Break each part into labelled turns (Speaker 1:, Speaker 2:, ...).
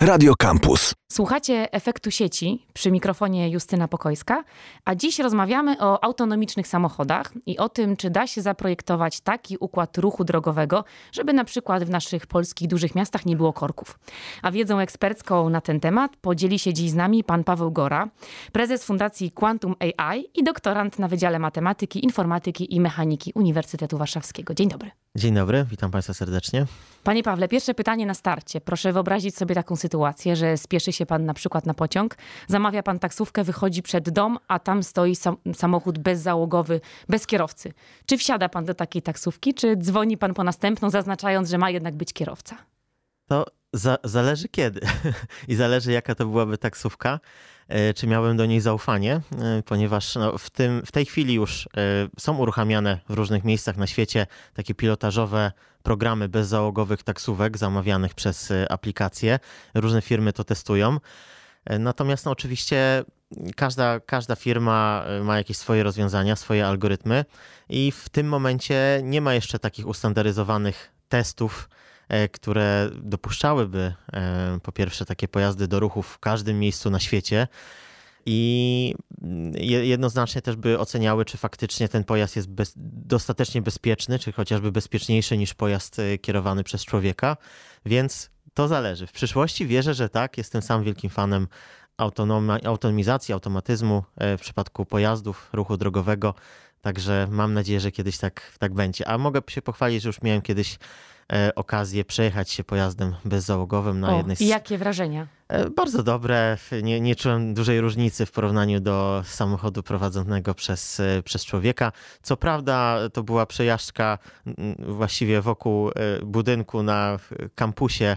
Speaker 1: Radio Campus.
Speaker 2: Słuchacie efektu sieci przy mikrofonie Justyna Pokojska, a dziś rozmawiamy o autonomicznych samochodach i o tym, czy da się zaprojektować taki układ ruchu drogowego, żeby na przykład w naszych polskich dużych miastach nie było korków. A wiedzą ekspercką na ten temat podzieli się dziś z nami pan Paweł Gora, prezes Fundacji Quantum AI i doktorant na Wydziale Matematyki, Informatyki i Mechaniki Uniwersytetu Warszawskiego. Dzień dobry.
Speaker 3: Dzień dobry, witam Państwa serdecznie.
Speaker 2: Panie Pawle, pierwsze pytanie na starcie. Proszę wyobrazić sobie taką sytuację, że spieszy się pan na przykład na pociąg, zamawia pan taksówkę, wychodzi przed dom, a tam stoi sam, samochód bezzałogowy, bez kierowcy. Czy wsiada pan do takiej taksówki, czy dzwoni pan po następną, zaznaczając, że ma jednak być kierowca?
Speaker 3: To za, zależy kiedy i zależy jaka to byłaby taksówka. E, czy miałem do niej zaufanie, e, ponieważ no, w, tym, w tej chwili już e, są uruchamiane w różnych miejscach na świecie takie pilotażowe programy bezzałogowych taksówek zamawianych przez aplikacje. Różne firmy to testują. Natomiast no, oczywiście każda, każda firma ma jakieś swoje rozwiązania, swoje algorytmy i w tym momencie nie ma jeszcze takich ustandaryzowanych testów, które dopuszczałyby po pierwsze takie pojazdy do ruchu w każdym miejscu na świecie i jednoznacznie też by oceniały, czy faktycznie ten pojazd jest bez, dostatecznie bezpieczny, czy chociażby bezpieczniejszy niż pojazd e, kierowany przez człowieka, więc to zależy. W przyszłości wierzę, że tak. Jestem sam wielkim fanem autonomizacji, automatyzmu e, w przypadku pojazdów, ruchu drogowego. Także mam nadzieję, że kiedyś tak, tak będzie. A mogę się pochwalić, że już miałem kiedyś e, okazję przejechać się pojazdem bezzałogowym na
Speaker 2: o,
Speaker 3: jednej z...
Speaker 2: Jakie wrażenia?
Speaker 3: E, bardzo dobre. Nie, nie czułem dużej różnicy w porównaniu do samochodu prowadzonego przez, e, przez człowieka. Co prawda, to była przejażdżka właściwie wokół e, budynku na kampusie.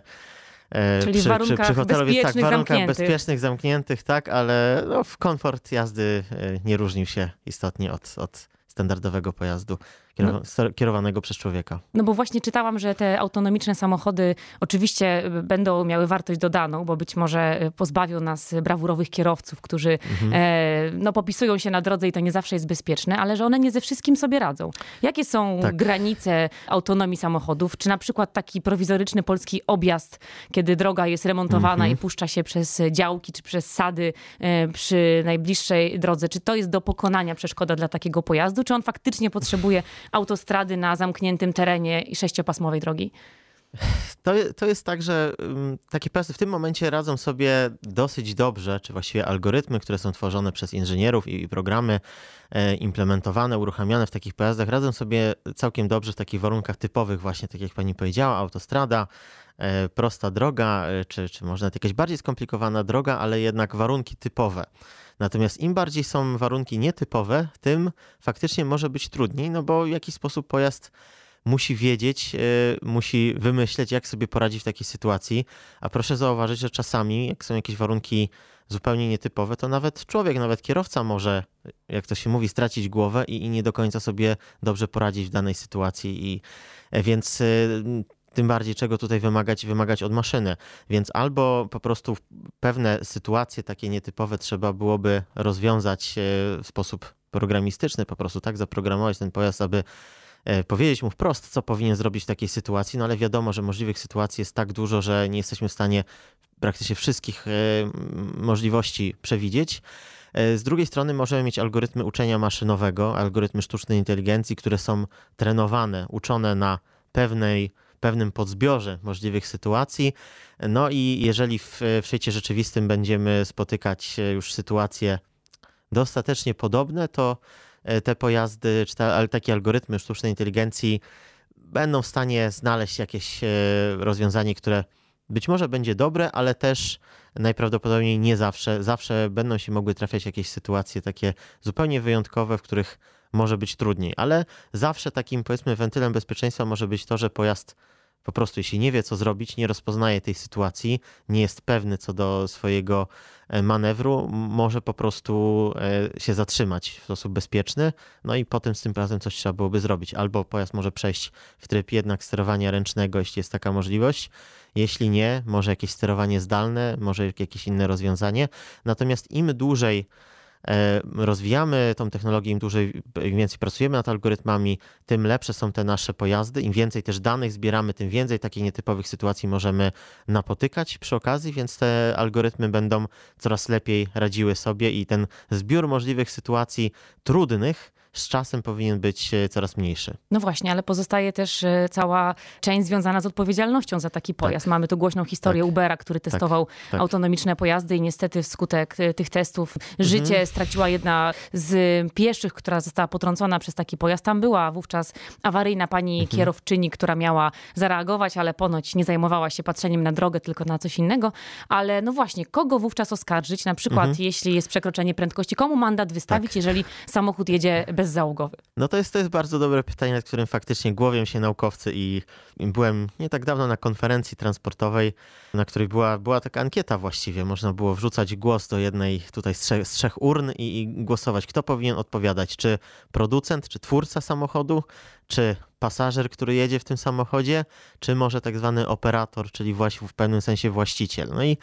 Speaker 2: Czyli przy, warunkach przy, przy
Speaker 3: tak, w
Speaker 2: warunkach
Speaker 3: zamkniętych. bezpiecznych, zamkniętych, tak, ale no, w komfort jazdy nie różnił się istotnie od, od standardowego pojazdu no. kierowanego przez człowieka.
Speaker 2: No bo właśnie czytałam, że te autonomiczne samochody oczywiście będą miały wartość dodaną, bo być może pozbawią nas brawurowych kierowców, którzy mhm. e, no, popisują się na drodze i to nie zawsze jest bezpieczne, ale że one nie ze wszystkim sobie radzą. Jakie są tak. granice autonomii samochodów? Czy na przykład taki prowizoryczny polski objazd, kiedy droga jest remontowana mhm. i puszcza się przez działki czy przez sady e, przy najbliższej drodze, czy to jest do pokonania przeszkoda dla takiego pojazdu, czy on faktycznie potrzebuje autostrady na zamkniętym terenie i sześciopasmowej drogi?
Speaker 3: To, to jest tak, że takie pojazdy w tym momencie radzą sobie dosyć dobrze, czy właściwie algorytmy, które są tworzone przez inżynierów i, programy e, implementowane, uruchamiane w takich pojazdach, radzą sobie całkiem dobrze w takich warunkach typowych, właśnie tak jak pani powiedziała, autostrada, e, prosta droga, e, czy, czy może nawet jakaś bardziej skomplikowana droga, ale jednak warunki typowe. Natomiast im bardziej są warunki nietypowe, tym faktycznie może być trudniej, no bo w jakiś sposób pojazd musi wiedzieć, yy, musi wymyśleć, jak sobie poradzić w takiej sytuacji. A proszę zauważyć, że czasami, jak są jakieś warunki zupełnie nietypowe, to nawet człowiek, nawet kierowca może, jak to się mówi, stracić głowę i, i nie do końca sobie dobrze poradzić w danej sytuacji. I, e, więc yy, tym bardziej czego tutaj wymagać, wymagać od maszyny. Więc albo po prostu pewne sytuacje takie nietypowe trzeba byłoby rozwiązać e, w sposób programistyczny, po prostu tak zaprogramować ten pojazd, aby e, powiedzieć mu wprost, co powinien zrobić w takiej sytuacji, no ale wiadomo, że możliwych sytuacji jest tak dużo, że nie jesteśmy w stanie praktycznie wszystkich e, możliwości przewidzieć. Z drugiej strony możemy mieć algorytmy uczenia maszynowego, algorytmy sztucznej inteligencji, które są trenowane, uczone na pewnej pewnym podzbiorze możliwych sytuacji. No i jeżeli w, w świecie rzeczywistym będziemy spotykać już sytuacje dostatecznie podobne, to e, te pojazdy, czy te, takie algorytmy sztucznej inteligencji będą w stanie znaleźć jakieś e, rozwiązanie, które być może będzie dobre, ale też najprawdopodobniej nie zawsze. Zawsze będą się mogły trafiać jakieś sytuacje takie zupełnie wyjątkowe, w których może być trudniej, ale zawsze takim powiedzmy wentylem bezpieczeństwa może być to, że pojazd po prostu jeśli nie wie co zrobić, nie rozpoznaje tej sytuacji, nie jest pewny co do swojego e, manewru, może po prostu e, się zatrzymać w sposób bezpieczny, no i potem z tym razem coś trzeba byłoby zrobić. Albo pojazd może przejść w tryb jednak sterowania ręcznego, jeśli jest taka możliwość, jeśli nie, może jakieś sterowanie zdalne, może jakieś inne rozwiązanie. Natomiast im dłużej rozwijamy tą technologię, im dłużej, im więcej pracujemy nad algorytmami, tym lepsze są te nasze pojazdy. Im więcej też danych zbieramy, tym więcej takich nietypowych sytuacji możemy napotykać przy okazji, więc te algorytmy będą coraz lepiej radziły sobie i ten zbiór możliwych sytuacji trudnych z czasem powinien być e, coraz mniejszy.
Speaker 2: No właśnie, ale pozostaje też e, cała część związana z odpowiedzialnością za taki pojazd. Tak. Mamy tu głośną historię tak. Ubera, który tak. testował tak. autonomiczne pojazdy i niestety wskutek e, tych testów życie mhm. straciła jedna z pieszych, która została potrącona przez taki pojazd. Tam była wówczas awaryjna pani mhm. kierowczyni, która miała zareagować, ale ponoć nie zajmowała się patrzeniem na drogę, tylko na coś innego. Ale no właśnie, kogo wówczas oskarżyć? Na przykład, mhm. jeśli jest przekroczenie prędkości, komu mandat wystawić, tak. jeżeli samochód jedzie bezzałogowy?
Speaker 3: No to jest, to jest bardzo dobre pytanie, nad którym faktycznie głowią się naukowcy i byłem nie tak dawno na konferencji transportowej, na której była, była taka ankieta właściwie. Można było wrzucać głos do jednej tutaj z trzech, z trzech urn i, i głosować, kto powinien odpowiadać, czy producent, czy twórca samochodu, czy pasażer, który jedzie w tym samochodzie, czy może tak zwany operator, czyli właśnie w pewnym sensie właściciel. No i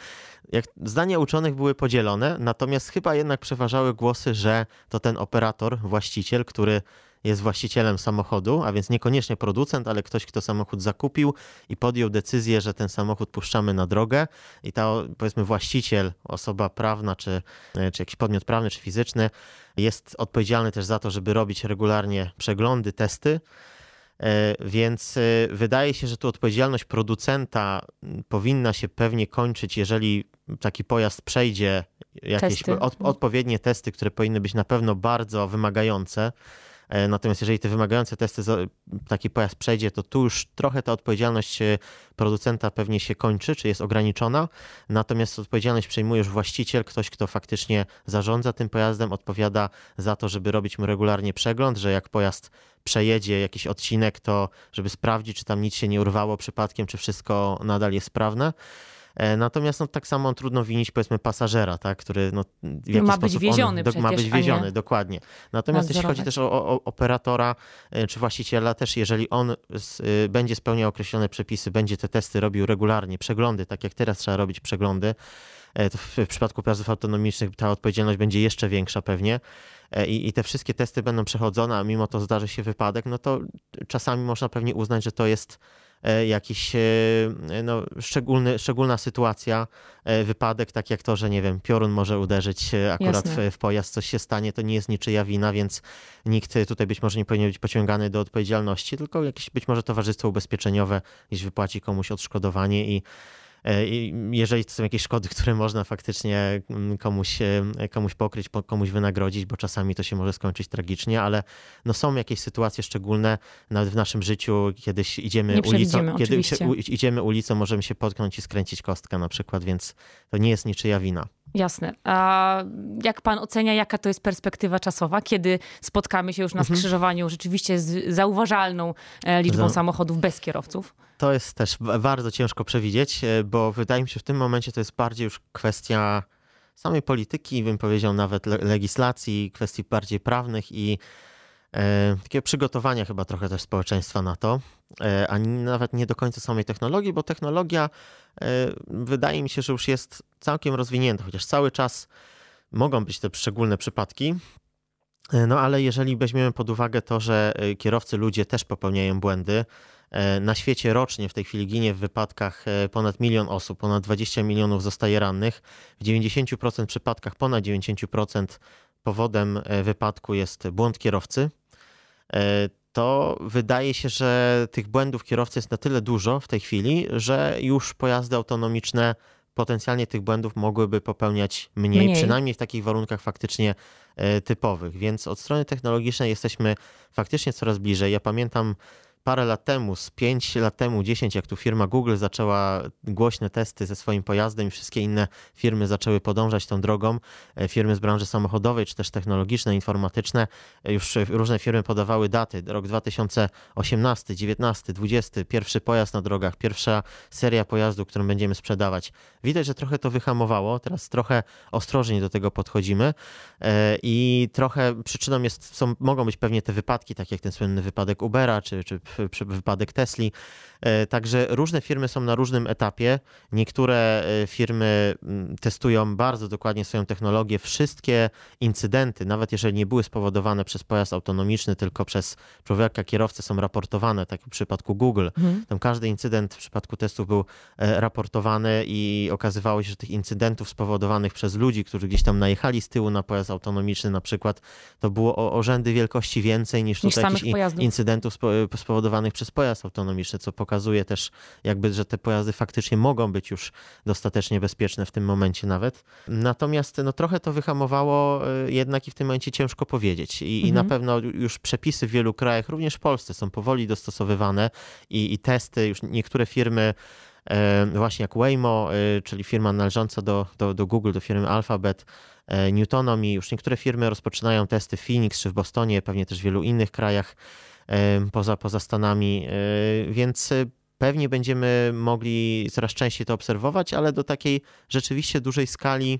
Speaker 3: jak zdania uczonych były podzielone, natomiast chyba jednak przeważały głosy, że to ten operator, właściciel, który jest właścicielem samochodu, a więc niekoniecznie producent, ale ktoś, kto samochód zakupił i podjął decyzję, że ten samochód puszczamy na drogę i ta, powiedzmy, właściciel, osoba prawna, czy, czy jakiś podmiot prawny, czy fizyczny, jest odpowiedzialny też za to, żeby robić regularnie przeglądy, testy. E, więc e, wydaje się, że tu odpowiedzialność producenta powinna się pewnie kończyć, jeżeli taki pojazd przejdzie jakieś testy. Od, odpowiednie testy, które powinny być na pewno bardzo wymagające. E, natomiast jeżeli te wymagające testy taki pojazd przejdzie, to tu już trochę ta odpowiedzialność producenta pewnie się kończy, czy jest ograniczona. Natomiast odpowiedzialność przejmuje już właściciel, ktoś, kto faktycznie zarządza tym pojazdem, odpowiada za to, żeby robić mu regularnie przegląd, że jak pojazd przejedzie jakiś odcinek, to żeby sprawdzić, czy tam nic się nie urwało przypadkiem, czy wszystko nadal jest sprawne. E, natomiast no, tak samo trudno winić powiedzmy pasażera, tak, który no,
Speaker 2: w jakiś ma być wieziony on,
Speaker 3: Ma być wieziony, dokładnie. Natomiast jeśli chodzi też o, o, operatora e, czy właściciela, też jeżeli on z, y, będzie spełniał określone przepisy, będzie te testy robił regularnie, przeglądy, tak jak teraz trzeba robić przeglądy, w, w przypadku pojazdów autonomicznych ta odpowiedzialność będzie jeszcze większa pewnie. I, I, te wszystkie testy będą przechodzone, a mimo to zdarzy się wypadek, no to czasami można pewnie uznać, że to jest E, jakiś e, no, szczególny, szczególna sytuacja, e, wypadek, tak jak to, że nie wiem, piorun może uderzyć akurat w, w, pojazd, coś się stanie, to nie jest niczyja wina, więc nikt tutaj być może nie powinien być pociągany do odpowiedzialności, tylko jakieś być może towarzystwo ubezpieczeniowe gdzieś wypłaci komuś odszkodowanie i E, jeżeli to są jakieś szkody, które można faktycznie mm, komuś, e, komuś pokryć, komuś wynagrodzić, bo czasami to się może skończyć tragicznie, ale no są jakieś sytuacje szczególne nawet w naszym życiu, kiedyś idziemy ulicą, kiedy idziemy ulicą, możemy się potknąć i skręcić kostkę na przykład, więc to nie jest niczyja wina.
Speaker 2: Jasne. A jak pan ocenia, jaka to jest perspektywa czasowa, kiedy spotkamy się już na mhm. skrzyżowaniu rzeczywiście z zauważalną e, liczbą samochodów bez kierowców?
Speaker 3: To jest też bardzo ciężko przewidzieć, e, bo wydaje mi się, że w tym momencie to jest bardziej już kwestia samej polityki, bym powiedział nawet legislacji, kwestii bardziej prawnych i e, takiego przygotowania chyba trochę też społeczeństwa na to, e, a nawet nie do końca samej technologii, bo technologia e, wydaje mi się, że już jest całkiem rozwinięta, chociaż cały czas mogą być te szczególne przypadki. No ale jeżeli weźmiemy pod uwagę to, że kierowcy ludzie też popełniają błędy, na świecie rocznie w tej chwili ginie w wypadkach ponad milion osób, ponad 20 milionów zostaje rannych. W 90% przypadkach, ponad 90% powodem e, wypadku jest błąd kierowcy. To wydaje się, że tych błędów kierowcy jest na tyle dużo w tej chwili, że już pojazdy autonomiczne potencjalnie tych błędów mogłyby popełniać mniej, mniej, przynajmniej w takich warunkach faktycznie typowych. Więc od strony technologicznej jesteśmy faktycznie coraz bliżej. Ja pamiętam parę lat temu, z 5 lat temu, 10, jak tu firma Google zaczęła głośne testy ze swoim pojazdem i wszystkie inne firmy zaczęły podążać tą drogą, e, firmy z branży samochodowej, czy też technologiczne, informatyczne, e, już różne firmy podawały daty, rok 2018, 19, 20, pierwszy pojazd na drogach, pierwsza seria pojazdów, którą będziemy sprzedawać. Widać, że trochę to wyhamowało, teraz trochę ostrożniej do tego podchodzimy e, i trochę przyczyną jest, są, mogą być pewnie te wypadki, tak jak ten słynny wypadek Ubera, czy, czy wypadek Tesli. E, także różne firmy są na różnym etapie. Niektóre e, firmy mm, testują bardzo dokładnie swoją technologię. Wszystkie incydenty, nawet jeżeli nie były spowodowane przez pojazd autonomiczny, tylko przez człowieka kierowcę, są raportowane, tak w przypadku Google. Mhm. Tam każdy incydent w przypadku testów był e, raportowany i okazywało się, że tych incydentów spowodowanych przez ludzi, którzy gdzieś tam najechali z tyłu na pojazd autonomiczny na przykład, to było o, o rzędy wielkości więcej niż, niż tutaj jakichś incydentów spowodowanych przez pojazd autonomiczny, co pokazuje też jakby, że te pojazdy faktycznie mogą być już dostatecznie bezpieczne w tym momencie nawet. Natomiast no, trochę to wyhamowało e, jednak i w tym momencie ciężko powiedzieć. I, mhm. i na mhm. pewno już przepisy w wielu krajach, również w Polsce, są powoli dostosowywane i, i testy, już niektóre firmy e, właśnie jak Waymo, e, czyli firma należąca do, do, do Google, do firmy Alphabet, Newtonomy, już niektóre firmy rozpoczynają testy w Phoenix czy w Bostonie, pewnie też w wielu innych krajach poza, poza Stanami, e, więc e, pewnie będziemy mogli coraz częściej to obserwować, ale do takiej rzeczywiście dużej skali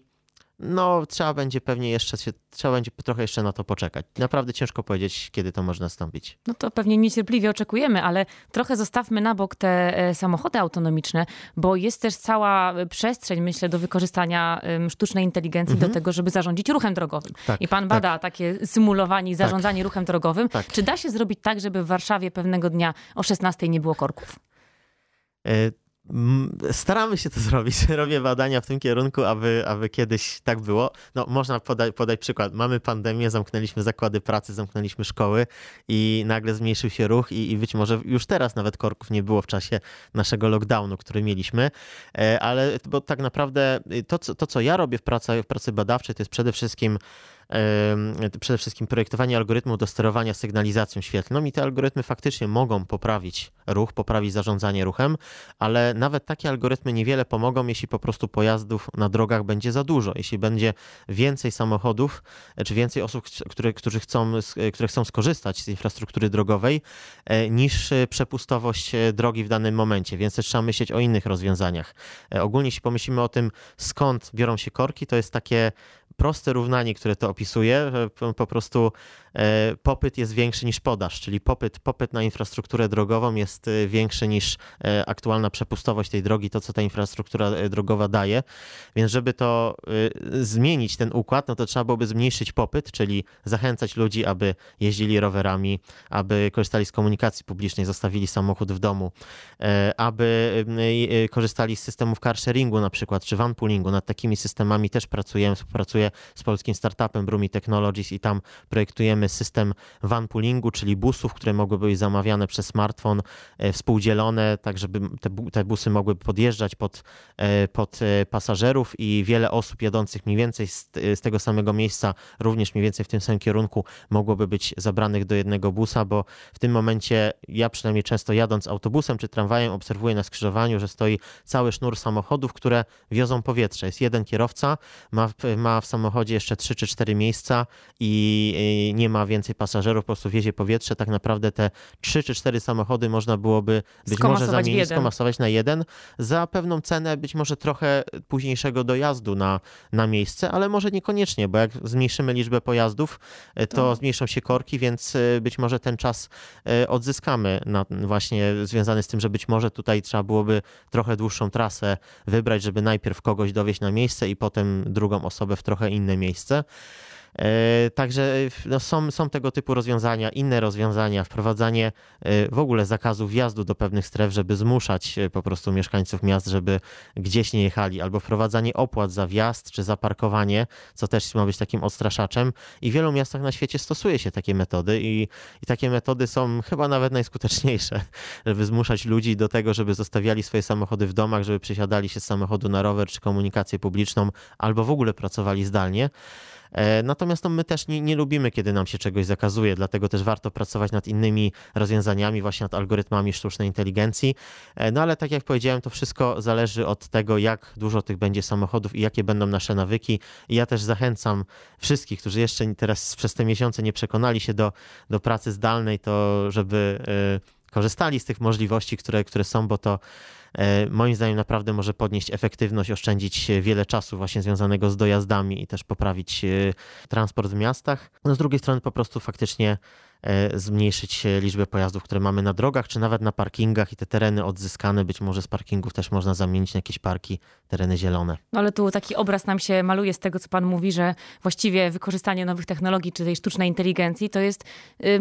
Speaker 3: no trzeba będzie pewnie jeszcze się, trzeba będzie trochę jeszcze na to poczekać. Naprawdę ciężko powiedzieć, kiedy to może nastąpić.
Speaker 2: No to pewnie niecierpliwie oczekujemy, ale trochę zostawmy na bok te e, samochody autonomiczne, bo jest też cała przestrzeń, myślę, do wykorzystania sztucznej inteligencji mhm. do tego, żeby zarządzić ruchem drogowym. Tak, I pan bada tak. takie symulowanie i tak. zarządzanie tak. ruchem drogowym. Tak. Czy da się zrobić tak, żeby w Warszawie pewnego dnia o 16 nie było korków?
Speaker 3: Staramy się to zrobić. Robię badania w tym kierunku, aby, aby kiedyś tak było. No, można podać, podać przykład. Mamy pandemię, zamknęliśmy zakłady pracy, zamknęliśmy szkoły i nagle zmniejszył się ruch i, i być może już teraz nawet korków nie było w czasie naszego lockdownu, który mieliśmy. E, ale bo tak naprawdę to, to co ja robię w pracy, w pracy badawczej, to jest przede wszystkim przede wszystkim projektowanie algorytmu do sterowania sygnalizacją świetlną i te algorytmy faktycznie mogą poprawić ruch, poprawić zarządzanie ruchem, ale nawet takie algorytmy niewiele pomogą, jeśli po prostu pojazdów na drogach będzie za dużo, jeśli będzie więcej samochodów, czy więcej osób, które, którzy chcą, które chcą skorzystać z infrastruktury drogowej, e, niż przepustowość e, drogi w danym momencie, więc też trzeba myśleć o innych rozwiązaniach. E, ogólnie, jeśli pomyślimy o tym, skąd biorą się korki, to jest takie proste równanie, które to opisuje, że po prostu E, popyt jest większy niż podaż, czyli popyt, popyt na infrastrukturę drogową jest e, większy niż e, aktualna przepustowość tej drogi, to co ta infrastruktura drogowa daje. Więc żeby to zmienić ten układ, no to trzeba byłoby zmniejszyć popyt, czyli zachęcać ludzi, aby jeździli rowerami, aby korzystali z komunikacji publicznej, zostawili samochód w domu, aby korzystali z systemów car sharingu na przykład, czy van poolingu. Nad takimi systemami też pracujemy, współpracuję z polskim startupem Brumi Technologies i tam projektujemy system van poolingu, czyli busów, które mogłyby być zamawiane przez smartfon, e, współdzielone, tak żeby te, te busy mogły podjeżdżać pod, e, pod e, pasażerów i wiele osób jadących mniej więcej z, z tego samego miejsca, również mniej więcej w tym samym kierunku, mogłoby być zabranych do jednego busa, bo w tym momencie ja przynajmniej często jadąc autobusem czy tramwajem obserwuję na skrzyżowaniu, że stoi cały sznur samochodów, które wiozą powietrze. Jest jeden kierowca, ma, ma w samochodzie jeszcze trzy czy cztery miejsca i nie ma więcej pasażerów, po prostu wiezie powietrze, tak naprawdę te trzy czy cztery samochody można byłoby być może zamienić, skomasować na jeden. Za pewną cenę, być może trochę późniejszego dojazdu na, na miejsce, ale może niekoniecznie, bo jak zmniejszymy liczbę pojazdów, e, to, to zmniejszą się korki, więc e, być może ten czas e, odzyskamy na, właśnie związany z tym, że być może tutaj trzeba byłoby trochę dłuższą trasę wybrać, żeby najpierw kogoś dowieść na miejsce i potem drugą osobę w trochę inne miejsce. E, także no, są, są tego typu rozwiązania, inne rozwiązania, wprowadzanie e, w ogóle zakazu wjazdu do pewnych stref, żeby zmuszać e, po prostu mieszkańców miast, żeby gdzieś nie jechali, albo wprowadzanie opłat za wjazd czy za parkowanie, co też ma być takim odstraszaczem. I w wielu miastach na świecie stosuje się takie metody i, i takie metody są chyba nawet najskuteczniejsze, żeby zmuszać ludzi do tego, żeby zostawiali swoje samochody w domach, żeby przesiadali się z samochodu na rower czy komunikację publiczną, albo w ogóle pracowali zdalnie. E, natomiast no, my też nie, nie lubimy, kiedy nam się czegoś zakazuje, dlatego też warto pracować nad innymi rozwiązaniami, właśnie nad algorytmami sztucznej inteligencji. E, no ale tak jak powiedziałem, to wszystko zależy od tego, jak dużo tych będzie samochodów i jakie będą nasze nawyki. I ja też zachęcam wszystkich, którzy jeszcze teraz przez te miesiące nie przekonali się do, do pracy zdalnej, to żeby y, korzystali z tych możliwości, które, które są, bo to E, moim zdaniem naprawdę może podnieść efektywność, oszczędzić wiele czasu właśnie związanego z dojazdami i też poprawić e, transport w miastach. No z drugiej strony po prostu faktycznie zmniejszyć liczbę pojazdów, które mamy na drogach, czy nawet na parkingach i te tereny odzyskane być może z parkingów też można zamienić na jakieś parki, tereny zielone.
Speaker 2: No ale tu taki obraz nam się maluje z tego, co pan mówi, że właściwie wykorzystanie nowych technologii, czy tej sztucznej inteligencji, to jest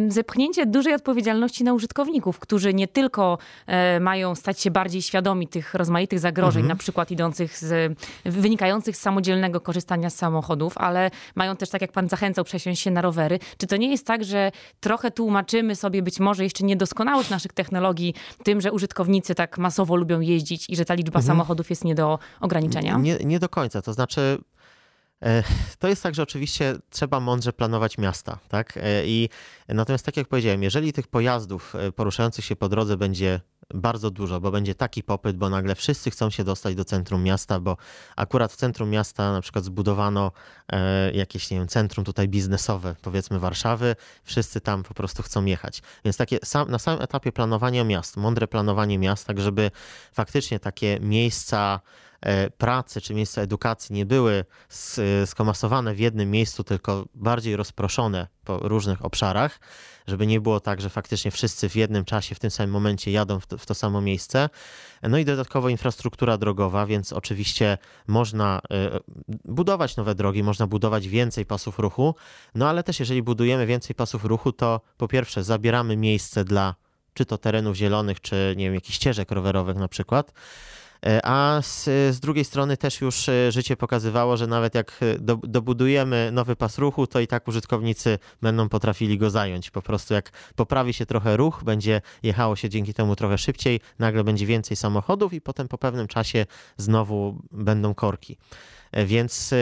Speaker 2: zepchnięcie dużej odpowiedzialności na użytkowników, którzy nie tylko e, mają stać się bardziej świadomi tych rozmaitych zagrożeń, mhm. na przykład idących z, wynikających z samodzielnego korzystania z samochodów, ale mają też, tak jak pan zachęcał, przesiąść się na rowery. Czy to nie jest tak, że trochę tłumaczymy sobie być może jeszcze niedoskonałość naszych technologii tym, że użytkownicy tak masowo lubią jeździć i że ta liczba mhm. samochodów jest nie do ograniczenia?
Speaker 3: Nie, nie do końca. To znaczy, e, to jest tak, że oczywiście trzeba mądrze planować miasta, tak? E, I natomiast tak jak powiedziałem, jeżeli tych pojazdów e, poruszających się po drodze będzie bardzo dużo, bo będzie taki popyt, bo nagle wszyscy chcą się dostać do centrum miasta, bo akurat w centrum miasta na przykład zbudowano e, jakieś, nie wiem, centrum tutaj biznesowe, powiedzmy Warszawy, wszyscy tam po prostu chcą jechać. Więc takie sam, na samym etapie planowania miast, mądre planowanie miast, tak żeby faktycznie takie miejsca pracy czy miejsca edukacji nie były skomasowane w jednym miejscu, tylko bardziej rozproszone po różnych obszarach, żeby nie było tak, że faktycznie wszyscy w jednym czasie, w tym samym momencie jadą w to, w to samo miejsce. No i dodatkowo infrastruktura drogowa, więc oczywiście można e, budować nowe drogi, można budować więcej pasów ruchu, no ale też jeżeli budujemy więcej pasów ruchu, to po pierwsze zabieramy miejsce dla czy to terenów zielonych, czy nie wiem, jakichś ścieżek rowerowych na przykład. E, a z, z, drugiej strony też już e, życie pokazywało, że nawet jak e, do, dobudujemy nowy pas ruchu, to i tak użytkownicy będą potrafili go zająć. Po prostu jak poprawi się trochę ruch, będzie jechało się dzięki temu trochę szybciej, nagle będzie więcej samochodów i potem po pewnym czasie znowu będą korki. E, więc e,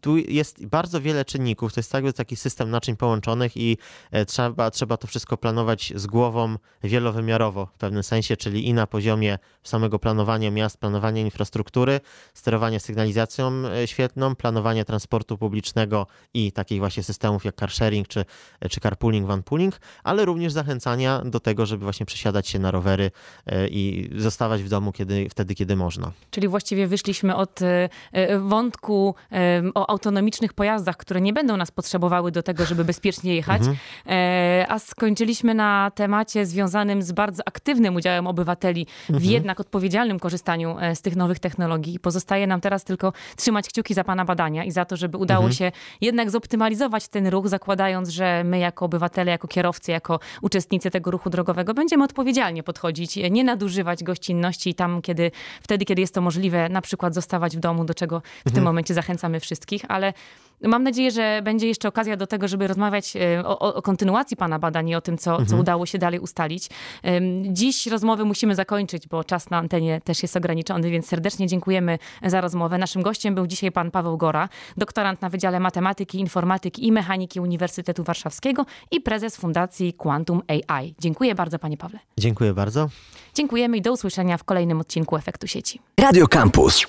Speaker 3: tu jest bardzo wiele czynników. To jest jakby taki system naczyń połączonych i e, trzeba, trzeba to wszystko planować z głową wielowymiarowo w pewnym sensie, czyli i na poziomie samego planowania miast, planowania infrastruktury, sterowania sygnalizacją świetną, planowania transportu publicznego i takich właśnie systemów jak car sharing czy, czy carpooling, vanpooling, ale również zachęcania do tego, żeby właśnie przesiadać się na rowery i zostawać w domu kiedy, wtedy, kiedy można.
Speaker 2: Czyli właściwie wyszliśmy od wątku o autonomicznych pojazdach, które nie będą nas potrzebowały do tego, żeby bezpiecznie jechać, mhm. E, a skończyliśmy na temacie związanym z bardzo aktywnym udziałem obywateli mhm. w jednak odpowiedzialnym korzystaniu e, z tych nowych technologii. Pozostaje nam teraz tylko trzymać kciuki za Pana badania i za to, żeby udało mhm. się jednak zoptymalizować ten ruch, zakładając, że my jako obywatele, jako kierowcy, jako uczestnicy tego ruchu drogowego będziemy odpowiedzialnie podchodzić, nie nadużywać gościnności tam, kiedy, wtedy, kiedy jest to możliwe, na przykład zostawać w domu, do czego w mhm. tym momencie zachęcamy wszystkich, ale Mam nadzieję, że będzie jeszcze okazja do tego, żeby rozmawiać e, o, o kontynuacji Pana badań i o tym, co, mhm. co udało się dalej ustalić. Dziś rozmowy musimy zakończyć, bo czas na antenie też jest ograniczony, więc serdecznie dziękujemy za rozmowę. Naszym gościem był dzisiaj pan Paweł Gora, doktorant na Wydziale Matematyki, Informatyki i Mechaniki Uniwersytetu Warszawskiego i prezes Fundacji Quantum AI. Dziękuję bardzo, panie Pawle.
Speaker 3: Dziękuję bardzo.
Speaker 2: Dziękujemy i do usłyszenia w kolejnym odcinku Efektu Sieci.
Speaker 1: Radio Campus.